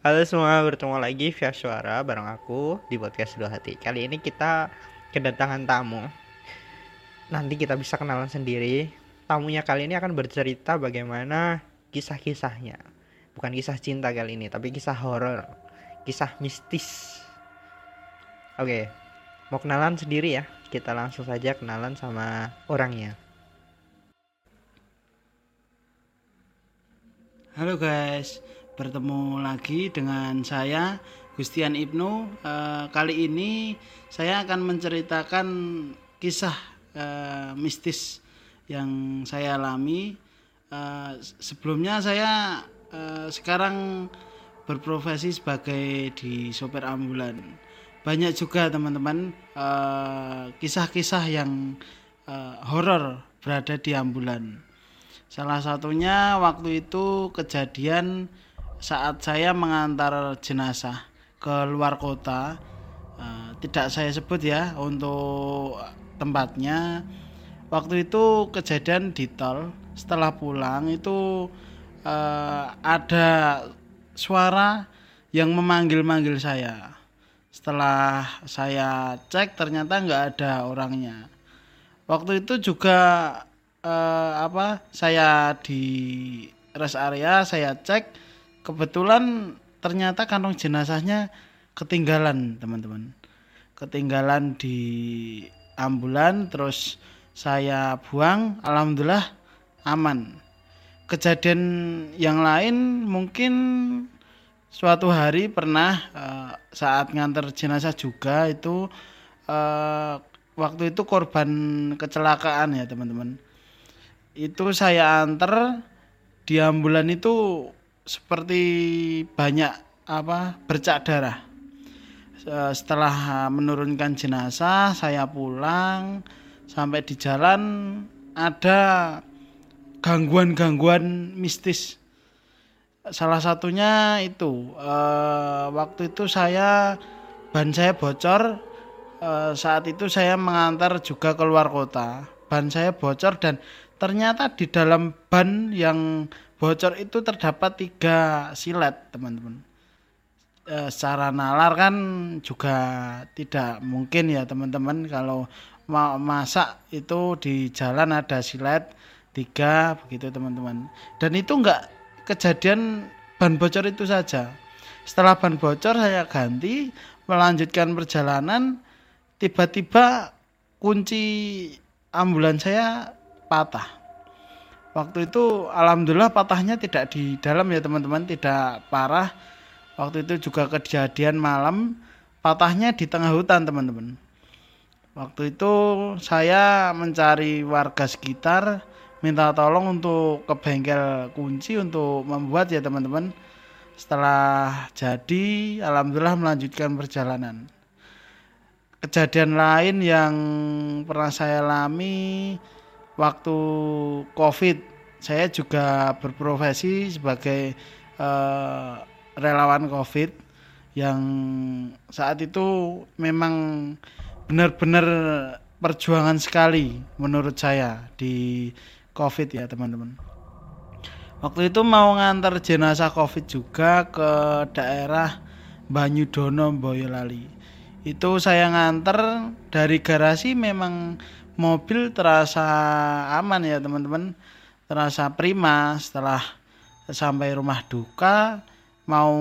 Halo semua, bertemu lagi via suara bareng aku di podcast Dua Hati. Kali ini kita kedatangan tamu. Nanti kita bisa kenalan sendiri. Tamunya kali ini akan bercerita bagaimana kisah-kisahnya. Bukan kisah cinta kali ini, tapi kisah horor, kisah mistis. Oke, mau kenalan sendiri ya? Kita langsung saja kenalan sama orangnya. Halo guys, bertemu lagi dengan saya Gustian Ibnu. Eh, kali ini saya akan menceritakan kisah eh, mistis yang saya alami. Eh, sebelumnya saya eh, sekarang berprofesi sebagai di sopir ambulan. Banyak juga teman-teman kisah-kisah yang eh, horor berada di ambulan. Salah satunya waktu itu kejadian saat saya mengantar jenazah ke luar kota uh, tidak saya sebut ya untuk tempatnya. Waktu itu kejadian di tol setelah pulang itu uh, ada suara yang memanggil-manggil saya. Setelah saya cek ternyata nggak ada orangnya. Waktu itu juga uh, apa saya di rest area saya cek kebetulan ternyata kantong jenazahnya ketinggalan teman-teman. Ketinggalan di ambulan terus saya buang alhamdulillah aman. Kejadian yang lain mungkin suatu hari pernah uh, saat ngantar jenazah juga itu uh, waktu itu korban kecelakaan ya teman-teman. Itu saya antar di ambulan itu seperti banyak apa bercak darah. Setelah menurunkan jenazah, saya pulang sampai di jalan ada gangguan-gangguan mistis. Salah satunya itu eh, waktu itu saya ban saya bocor eh, saat itu saya mengantar juga keluar kota. Ban saya bocor dan ternyata di dalam ban yang bocor itu terdapat tiga silet teman-teman. E, secara nalar kan juga tidak mungkin ya teman-teman. Kalau mau masak itu di jalan ada silet tiga begitu teman-teman. Dan itu enggak kejadian ban bocor itu saja. Setelah ban bocor saya ganti melanjutkan perjalanan. Tiba-tiba kunci ambulans saya patah waktu itu alhamdulillah patahnya tidak di dalam ya teman-teman tidak parah. Waktu itu juga kejadian malam patahnya di tengah hutan teman-teman. Waktu itu saya mencari warga sekitar minta tolong untuk ke bengkel kunci untuk membuat ya teman-teman. Setelah jadi alhamdulillah melanjutkan perjalanan. Kejadian lain yang pernah saya alami waktu COVID saya juga berprofesi sebagai uh, relawan COVID yang saat itu memang benar-benar perjuangan sekali menurut saya di COVID ya teman-teman. Waktu itu mau ngantar jenazah COVID juga ke daerah Banyudono Boyolali. Itu saya ngantar dari garasi memang mobil terasa aman ya teman-teman. Terasa prima setelah sampai rumah duka mau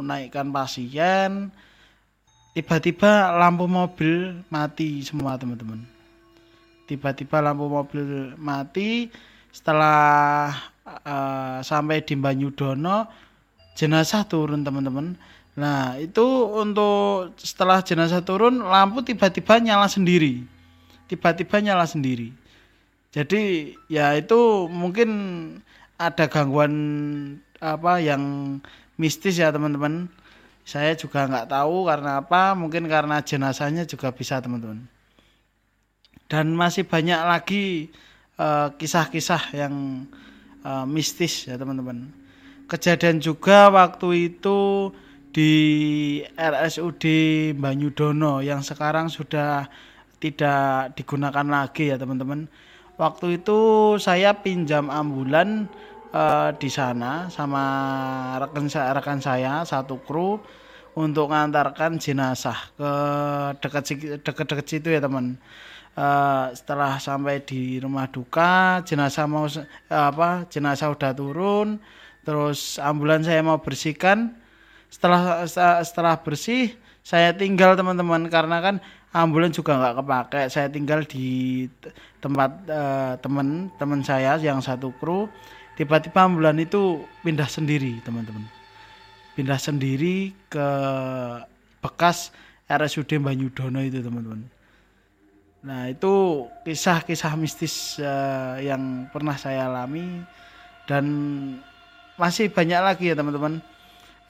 naikkan pasien tiba-tiba lampu mobil mati semua teman-teman. Tiba-tiba lampu mobil mati setelah uh, sampai di Banyudono jenazah turun teman-teman. Nah itu untuk setelah jenazah turun lampu tiba-tiba nyala sendiri tiba-tiba nyala sendiri. Jadi ya itu mungkin ada gangguan apa yang mistis ya teman-teman. Saya juga nggak tahu karena apa, mungkin karena jenazahnya juga bisa teman-teman. Dan masih banyak lagi eh, kisah-kisah uh, yang uh, mistis ya teman-teman. Kejadian juga waktu itu di RSUD Banyudono yang sekarang sudah tidak digunakan lagi ya teman-teman. Waktu itu saya pinjam ambulan uh, di sana sama rekan rekan saya satu kru untuk mengantarkan jenazah ke dekat dekat-dekat situ ya teman. Uh, setelah sampai di rumah duka jenazah mau uh, apa jenazah udah turun terus ambulans saya mau bersihkan setelah setelah bersih saya tinggal teman-teman karena kan ambulans juga nggak kepake. Saya tinggal di tempat uh, teman teman saya yang satu kru. Tiba-tiba ambulans itu pindah sendiri teman-teman. Pindah sendiri ke bekas RSUD Banyudono itu teman-teman. Nah itu kisah-kisah mistis uh, yang pernah saya alami. Dan masih banyak lagi ya teman-teman.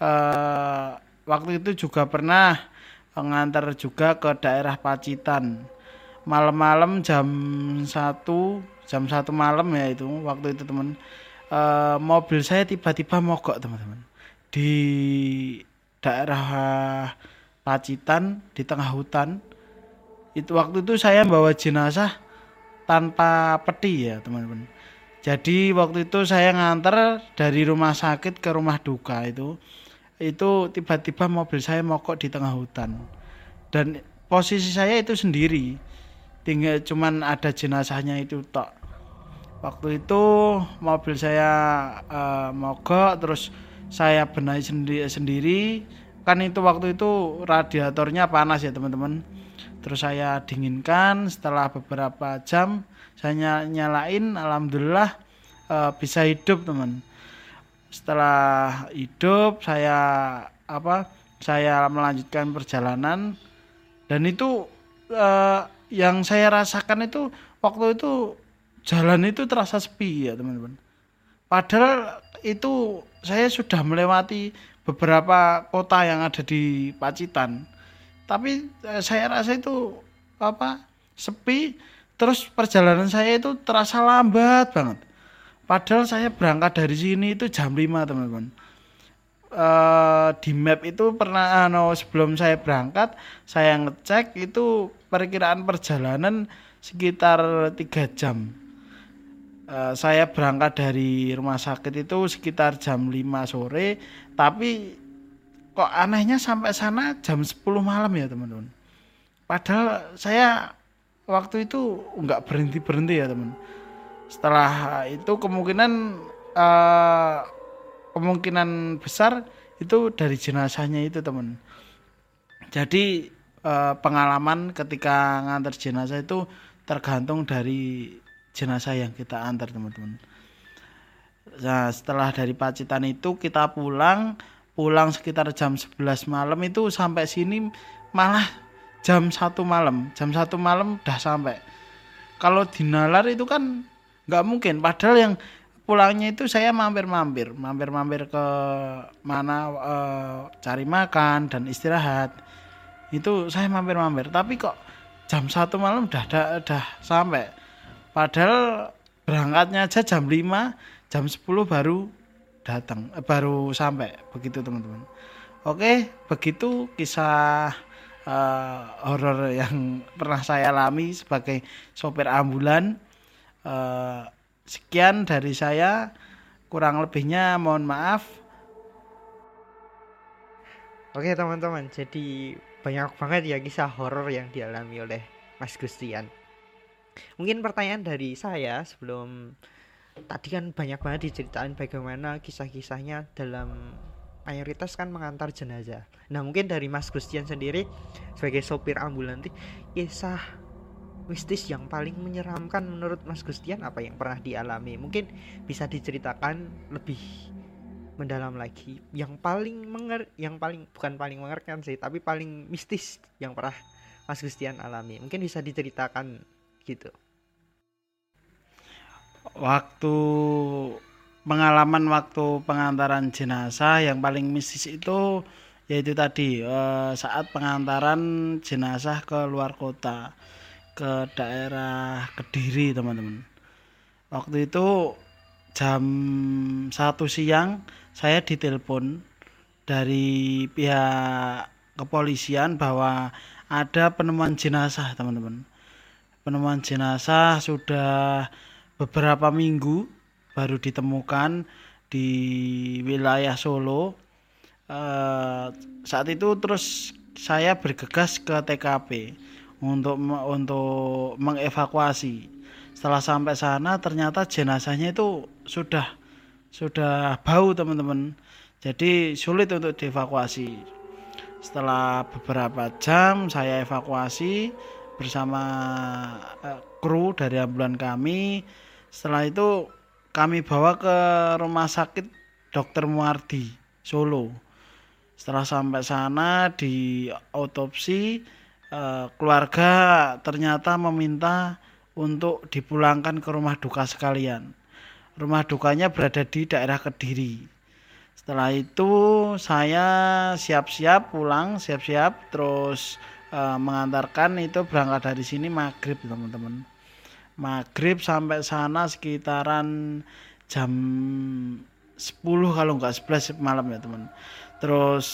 Uh, waktu itu juga pernah pengantar juga ke daerah Pacitan. Malam-malam jam satu jam satu malam ya itu waktu itu teman. E, mobil saya tiba-tiba mogok teman-teman. Di daerah Pacitan di tengah hutan. Itu waktu itu saya bawa jenazah tanpa peti ya teman-teman. Jadi waktu itu saya nganter dari rumah sakit ke rumah duka itu itu tiba-tiba mobil saya mogok di tengah hutan. Dan posisi saya itu sendiri. Tinggal cuman ada jenazahnya itu tok. Waktu itu mobil saya uh, mogok terus saya benahi sendiri, sendiri. Kan itu waktu itu radiatornya panas ya teman-teman. Terus saya dinginkan. Setelah beberapa jam saya nyalain alhamdulillah uh, bisa hidup teman setelah hidup saya apa saya melanjutkan perjalanan. Dan itu eh, yang saya rasakan itu waktu itu jalan itu terasa sepi ya teman-teman. Padahal itu saya sudah melewati beberapa kota yang ada di Pacitan. Tapi eh, saya rasa itu apa sepi. Terus perjalanan saya itu terasa lambat banget Padahal saya berangkat dari sini itu jam 5 teman-teman. Uh, di map itu pernah ano, sebelum saya berangkat saya ngecek itu perkiraan perjalanan sekitar tiga jam. Uh, saya berangkat dari rumah sakit itu sekitar jam 5 sore, tapi kok anehnya sampai sana jam 10 malam ya teman-teman. Padahal saya waktu itu nggak berhenti berhenti ya teman setelah itu kemungkinan uh, kemungkinan besar itu dari jenazahnya itu teman. Jadi uh, pengalaman ketika ngantar jenazah itu tergantung dari jenazah yang kita antar teman-teman. Nah setelah dari Pacitan itu kita pulang pulang sekitar jam 11 malam itu sampai sini malah jam satu malam. Jam satu malam udah sampai. Kalau di Nalar itu kan nggak mungkin. Padahal yang pulangnya itu saya mampir-mampir. Mampir-mampir ke mana e, cari makan dan istirahat. Itu saya mampir-mampir. Tapi kok jam satu malam udah udah, udah sampai. Padahal berangkatnya aja jam 5 jam 10 baru datang eh, baru sampai. Begitu teman-teman. Oke begitu kisah uh, horor yang pernah saya alami sebagai sopir ambulan Uh, sekian dari saya. Kurang lebihnya mohon maaf. Oke teman-teman, jadi banyak banget ya kisah horor yang dialami oleh Mas Gustian. Mungkin pertanyaan dari saya sebelum tadi kan banyak banget diceritain bagaimana kisah-kisahnya dalam mayoritas kan mengantar jenazah. Nah mungkin dari Mas Gustian sendiri sebagai sopir ambulan kisah mistis yang paling menyeramkan menurut Mas Gustian apa yang pernah dialami? Mungkin bisa diceritakan lebih mendalam lagi. Yang paling menger yang paling bukan paling mengerikan sih, tapi paling mistis yang pernah Mas Gustian alami. Mungkin bisa diceritakan gitu. Waktu pengalaman waktu pengantaran jenazah yang paling mistis itu yaitu tadi eh, saat pengantaran jenazah ke luar kota ke daerah Kediri teman-teman. Waktu itu jam satu siang saya ditelepon dari pihak kepolisian bahwa ada penemuan jenazah teman-teman. Penemuan jenazah sudah beberapa minggu baru ditemukan di wilayah Solo. Eh, saat itu terus saya bergegas ke TKP untuk untuk mengevakuasi. Setelah sampai sana ternyata jenazahnya itu sudah sudah bau teman-teman. Jadi sulit untuk dievakuasi. Setelah beberapa jam saya evakuasi bersama uh, kru dari ambulan kami. Setelah itu kami bawa ke rumah sakit Dr. Muardi Solo. Setelah sampai sana di autopsi eh, keluarga ternyata meminta untuk dipulangkan ke rumah duka sekalian. Rumah dukanya berada di daerah Kediri. Setelah itu saya siap-siap pulang, siap-siap terus eh, mengantarkan itu berangkat dari sini maghrib teman-teman. Maghrib sampai sana sekitaran jam 10 kalau nggak 11 malam ya teman terus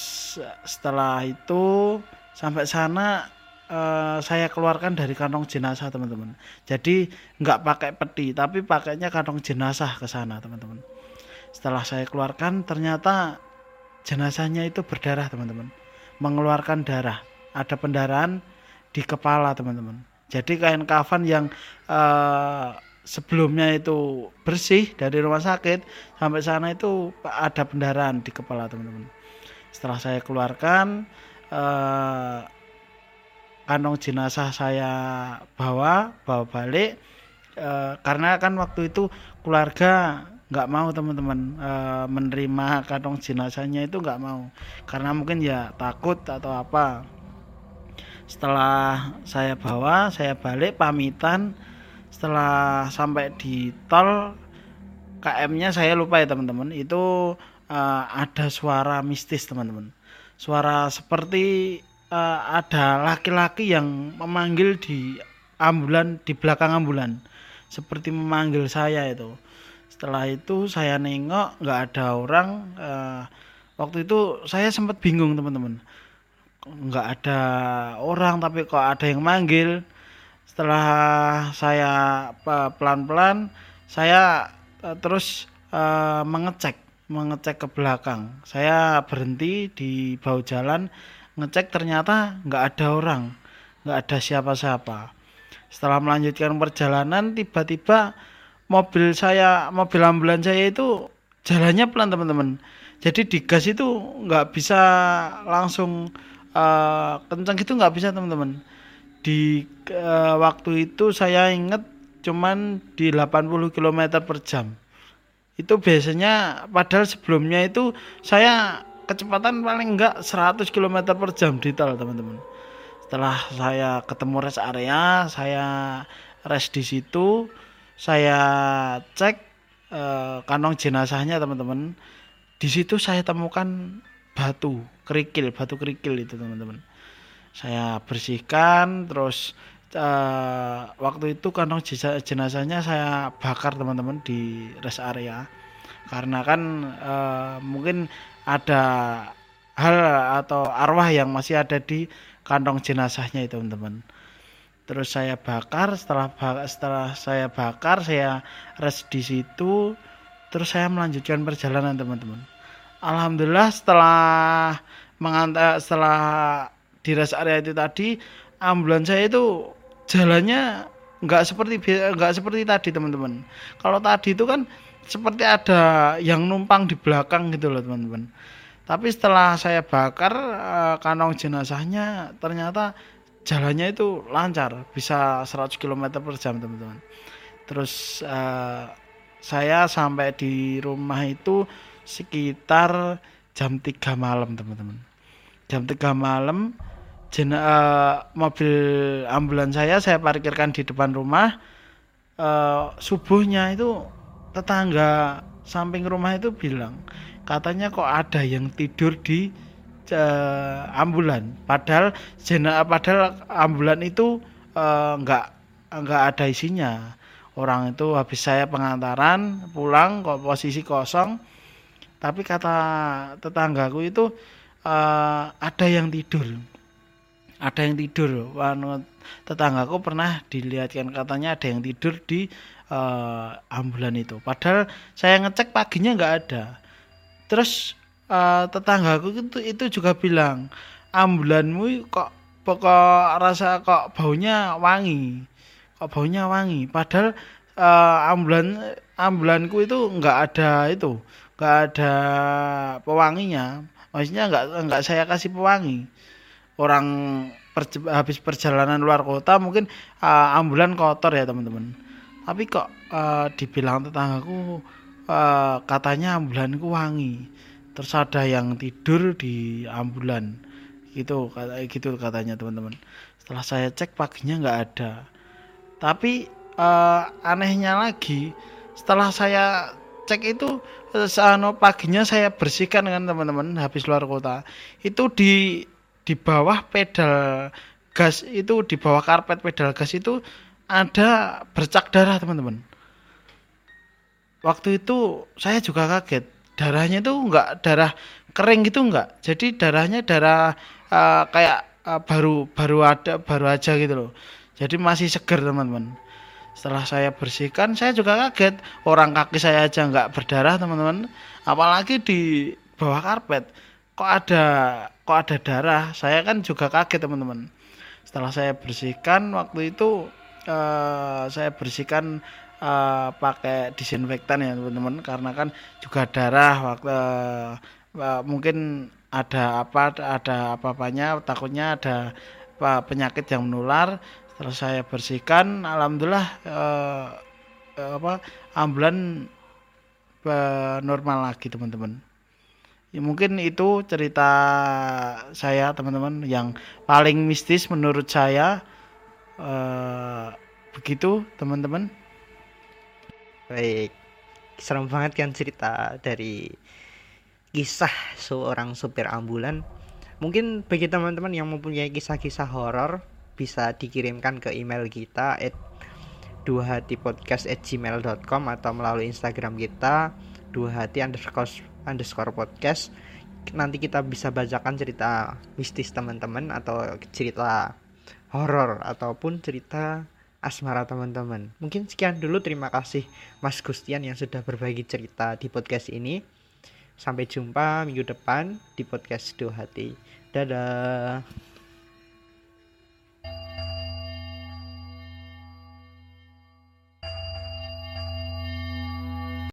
setelah itu sampai sana uh, saya keluarkan dari kantong jenazah teman-teman. Jadi nggak pakai peti tapi pakainya kantong jenazah ke sana teman-teman. Setelah saya keluarkan ternyata jenazahnya itu berdarah teman-teman. Mengeluarkan darah. Ada pendarahan di kepala teman-teman. Jadi kain kafan yang uh, sebelumnya itu bersih dari rumah sakit sampai sana itu ada pendarahan di kepala teman-teman. Setelah saya keluarkan eh, kantong jenazah saya bawa bawa balik. Eh, karena kan waktu itu keluarga nggak mau teman-teman eh, menerima kantong jenazahnya itu nggak mau. Karena mungkin ya takut atau apa. Setelah saya bawa saya balik pamitan. Setelah sampai di tol KM-nya saya lupa ya teman-teman. Itu uh, ada suara mistis teman-teman. Suara seperti uh, ada laki-laki yang memanggil di ambulan di belakang ambulan. Seperti memanggil saya itu. Setelah itu saya nengok nggak ada orang. Uh, waktu itu saya sempat bingung teman-teman. Nggak ada orang tapi kok ada yang manggil setelah saya pelan-pelan saya uh, terus uh, mengecek mengecek ke belakang. Saya berhenti di bawah jalan, ngecek ternyata nggak ada orang, nggak ada siapa-siapa. Setelah melanjutkan perjalanan, tiba-tiba mobil saya, mobil ambulans saya itu jalannya pelan teman-teman. Jadi digas itu nggak bisa langsung uh, kencang itu nggak bisa teman-teman. Di uh, waktu itu saya ingat cuman di 80 km per jam itu biasanya padahal sebelumnya itu saya kecepatan paling enggak 100 km per jam di tol teman-teman. Setelah saya ketemu rest area saya rest di situ saya cek eh, kantong jenazahnya teman-teman. Di situ saya temukan batu kerikil batu kerikil itu teman-teman. Saya bersihkan terus uh, waktu itu kantong jenazahnya saya bakar teman-teman di rest area karena kan uh, mungkin ada hal atau arwah yang masih ada di kantong jenazahnya itu teman-teman. Terus saya bakar setelah setelah saya bakar saya rest di situ terus saya melanjutkan perjalanan teman-teman. Alhamdulillah setelah mengantar setelah di rest area itu tadi ambulans saya itu jalannya nggak seperti nggak seperti tadi teman-teman. Kalau tadi itu kan seperti ada yang numpang di belakang gitu loh teman-teman. Tapi setelah saya bakar eh, kantong jenazahnya ternyata jalannya itu lancar bisa 100 km per jam teman-teman. Terus uh, saya sampai di rumah itu sekitar jam 3 malam teman-teman. Jam 3 malam jen uh, mobil ambulans saya saya parkirkan di depan rumah. Uh, subuhnya itu tetangga samping rumah itu bilang katanya kok ada yang tidur di uh, ambulan. Padahal jena padahal ambulan itu uh, nggak nggak ada isinya. Orang itu habis saya pengantaran pulang kok posisi kosong. Tapi kata tetanggaku itu uh, ada yang tidur. Ada yang tidur. Tetanggaku pernah dilihatkan katanya ada yang tidur di eh, ambulan itu. Padahal saya ngecek paginya nggak ada. Terus eh, tetanggaku itu itu juga bilang ambulanmu kok pokok rasa kok baunya wangi. Kok baunya wangi. Padahal eh, ambulan ambulanku itu nggak ada itu nggak ada pewanginya. Maksudnya nggak nggak saya kasih pewangi. Orang perj- habis perjalanan luar kota mungkin eh, ambulan kotor ya teman-teman tapi kok eh, dibilang tetanggaku eh, katanya ambulanku wangi. Terus ada yang tidur di ambulan. Gitu kata gitu katanya teman-teman. Setelah saya cek paginya nggak ada. Tapi eh, anehnya lagi setelah saya cek itu seano paginya saya bersihkan kan teman-teman habis luar kota. Itu di di bawah pedal gas itu di bawah karpet pedal gas itu ada bercak darah teman-teman. Waktu itu saya juga kaget. Darahnya itu enggak darah kering gitu enggak jadi darahnya darah eh, kayak eh, baru baru ada baru aja gitu loh. Jadi masih seger teman-teman. Setelah saya bersihkan saya juga kaget. Orang kaki saya aja nggak berdarah teman-teman. Apalagi di bawah karpet. Kok ada kok ada darah? Saya kan juga kaget teman-teman. Setelah saya bersihkan waktu itu eh, saya bersihkan eh, pakai disinfektan ya teman-teman. Karena kan juga darah waktu eh, mungkin ada apa ada apa-apanya takutnya ada apa, penyakit yang menular. Setelah saya bersihkan alhamdulillah eh, apa ambulan eh, normal lagi teman-teman. Ya, mungkin itu cerita saya teman-teman yang paling mistis menurut saya eh, begitu teman-teman Baik, serem banget kan cerita dari kisah seorang supir ambulan. Mungkin bagi teman-teman yang mempunyai kisah-kisah horor bisa dikirimkan ke email kita at duahatipodcast@gmail.com atau melalui Instagram kita duahati underscore underscore podcast. Nanti kita bisa bacakan cerita mistis teman-teman atau cerita horor ataupun cerita asmara teman-teman. Mungkin sekian dulu terima kasih Mas Gustian yang sudah berbagi cerita di podcast ini. Sampai jumpa minggu depan di podcast Dua Hati. Dadah.